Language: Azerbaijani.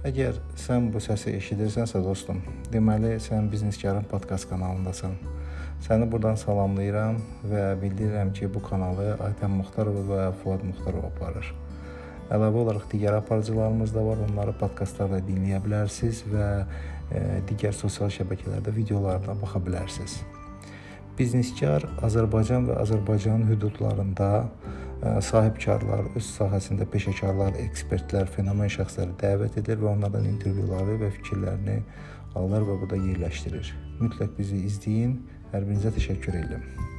Əgər sən bu səsi eşidirsənsə dostum, deməli sən Bizneskarın podkast kanalındasan. Səni burdan salamlayıram və bildirirəm ki, bu kanalı Aytən Muxtarov və Fuad Muxtarov aparır. Əlavə olaraq digər aparıcılarımız da var. Onları podkastlarda dinləyə bilərsiniz və e, digər sosial şəbəkələrdə videolarına baxa bilərsiniz. Bizneskar Azərbaycan və Azərbaycanın hüdudlarında sahibkarlar, öz sahəsində peşəkarlar, ekspertlər, fenomen şəxsləri dəvət edir və onlardan intervyuları və fikirlərini alır və burada yerləşdirir. Mütləq bizi izləyin. Hər birinizə təşəkkür edirəm.